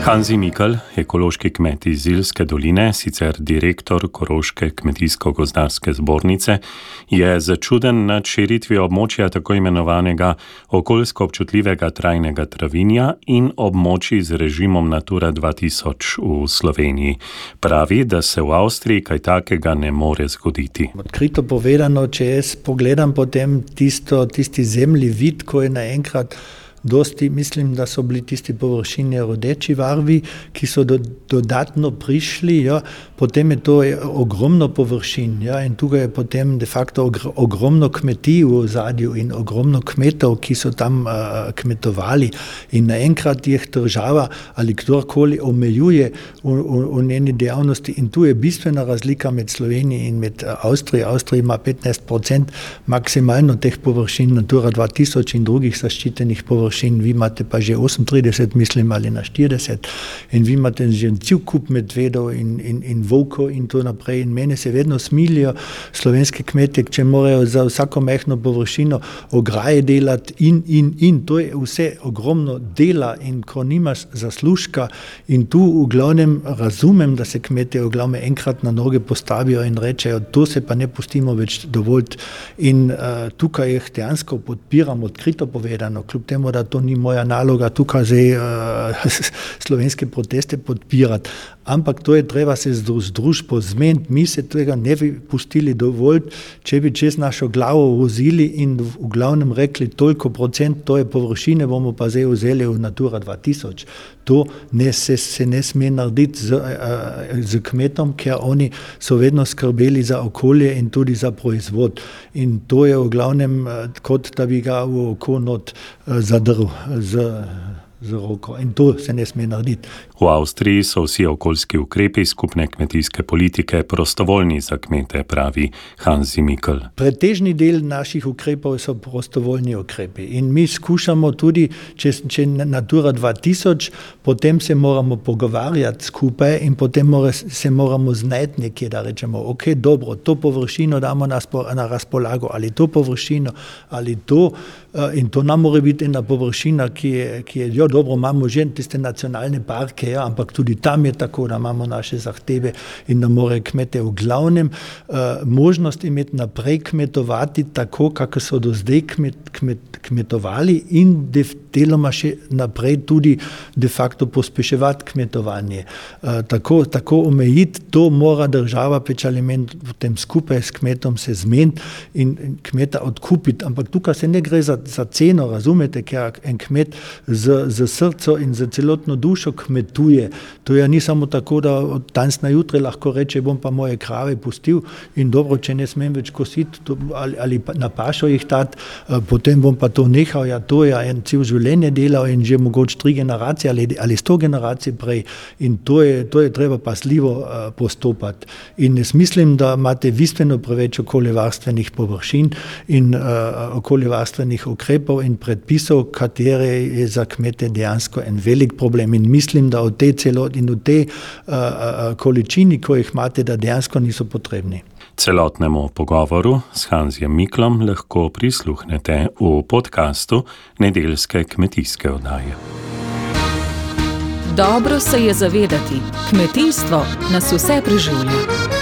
Hanzi Mikl, ekološki kmet iz Zilske doline, sicer direktor Koroške kmetijsko-gozdarske zbornice, je začuden nad širitvijo območja tako imenovanega okoljsko občutljivega trajnega travinja in območji z režimom Natura 2000 v Sloveniji. Pravi, da se v Avstriji kaj takega ne more zgoditi. Odkrito povedano, če jaz pogledam potem tisto, tisti zemlji vid, ko je naenkrat Dosti mislim, da so bili tisti površini rdeči varvi, ki so do, dodatno prišli, ja, potem je to ogromno površin ja, in tukaj je potem de facto ogromno kmetij v zadju in ogromno kmetov, ki so tam uh, kmetovali. In naenkrat jih država ali kdorkoli omejuje v, v, v njeni dejavnosti in tu je bistvena razlika med Slovenijo in med Avstrijo. Avstrija ima 15% maksimalno teh površin Natura 2000 in drugih zaščitenih površin površin, vi imate pa že 38, mislim, ali na 40, in vi imate že cel kup medvedov in, in, in volkov in tako naprej. In mene se vedno smilijo slovenske kmetje, če morajo za vsako mehko površino ograje delati in, in, in to je vse ogromno dela in ko nimaš zaslužka in tu v glavnem razumem, da se kmetje v glavnem enkrat na noge postavijo in rečejo, to se pa ne pustimo več dovolj. In uh, tukaj jih dejansko podpiram, odkrito povedano, kljub temu, da da to ni moja naloga tukaj zdaj uh, slovenske proteste podpirati. Ampak to je treba se z družbo zmeniti, mi se tega ne bi pustili dovolj, če bi čez našo glavo vozili in v glavnem rekli, toliko procent to je površine, bomo pa zdaj vzeli v Natura 2000. To ne, se, se ne sme narediti z, uh, z kmetom, ker oni so vedno skrbeli za okolje in tudi za proizvod. In to je v glavnem uh, kot da bi ga v oko not uh, zadrl z, z roko. In to se ne sme narediti. V Avstriji so vsi okoljski ukrepi skupne kmetijske politike prostovoljni za kmete, pravi Hansi Mikl. Pretežni del naših ukrepov so prostovoljni ukrepi in mi skušamo tudi, če, če Natura 2000, potem se moramo pogovarjati skupaj in potem more, se moramo znajti nekje, da rečemo, ok, dobro, to površino damo na, na razpolago ali to površino ali to eh, in to nam mora biti ena površina, ki je, ki je jo dobro, imamo že tiste nacionalne parke, ja, ampak tudi tam je tako, da imamo naše zahteve in da more kmete v glavnem uh, možnost imeti naprej kmetovati tako, kako so do zdaj kmet, kmet, kmetovali in de, deloma še naprej tudi de facto pospeševati kmetovanje. Uh, tako, tako omejiti, to mora država peč ali menj potem skupaj s kmetom se zmeniti in, kmeta odkupiti, ampak tukaj se ne gre za, za ceno, razumete, ker en kmet z, z srcem in z celotno dušo kmetuje. To je ni samo tako, da od danes na jutro lahko reče, bom pa moje krave pustil in dobro, če ne smem več kositi ali, ali na pašo jih dati, eh, potem bom pa to nehal. Ja, to je en cel življenje delal in že mogoče tri generacije ali, ali sto generacij prej in to je, to je treba pasljivo uh, postopati. In jaz mislim, da imate bistveno preveč okoljevarstvenih površin in uh, okoljevarstvenih ukrepov in predpisov, katere je za kmete dejansko en velik problem. In mislim, da od tej celoti in v tej uh, količini, ko jih imate, da dejansko niso potrebni. Celotnemu pogovoru s Hansijem Miklom lahko prisluhnete v podkastu Nedeljske kmetijske oddaje. Dobro se je zavedati, kmetijstvo nas vse preživlja.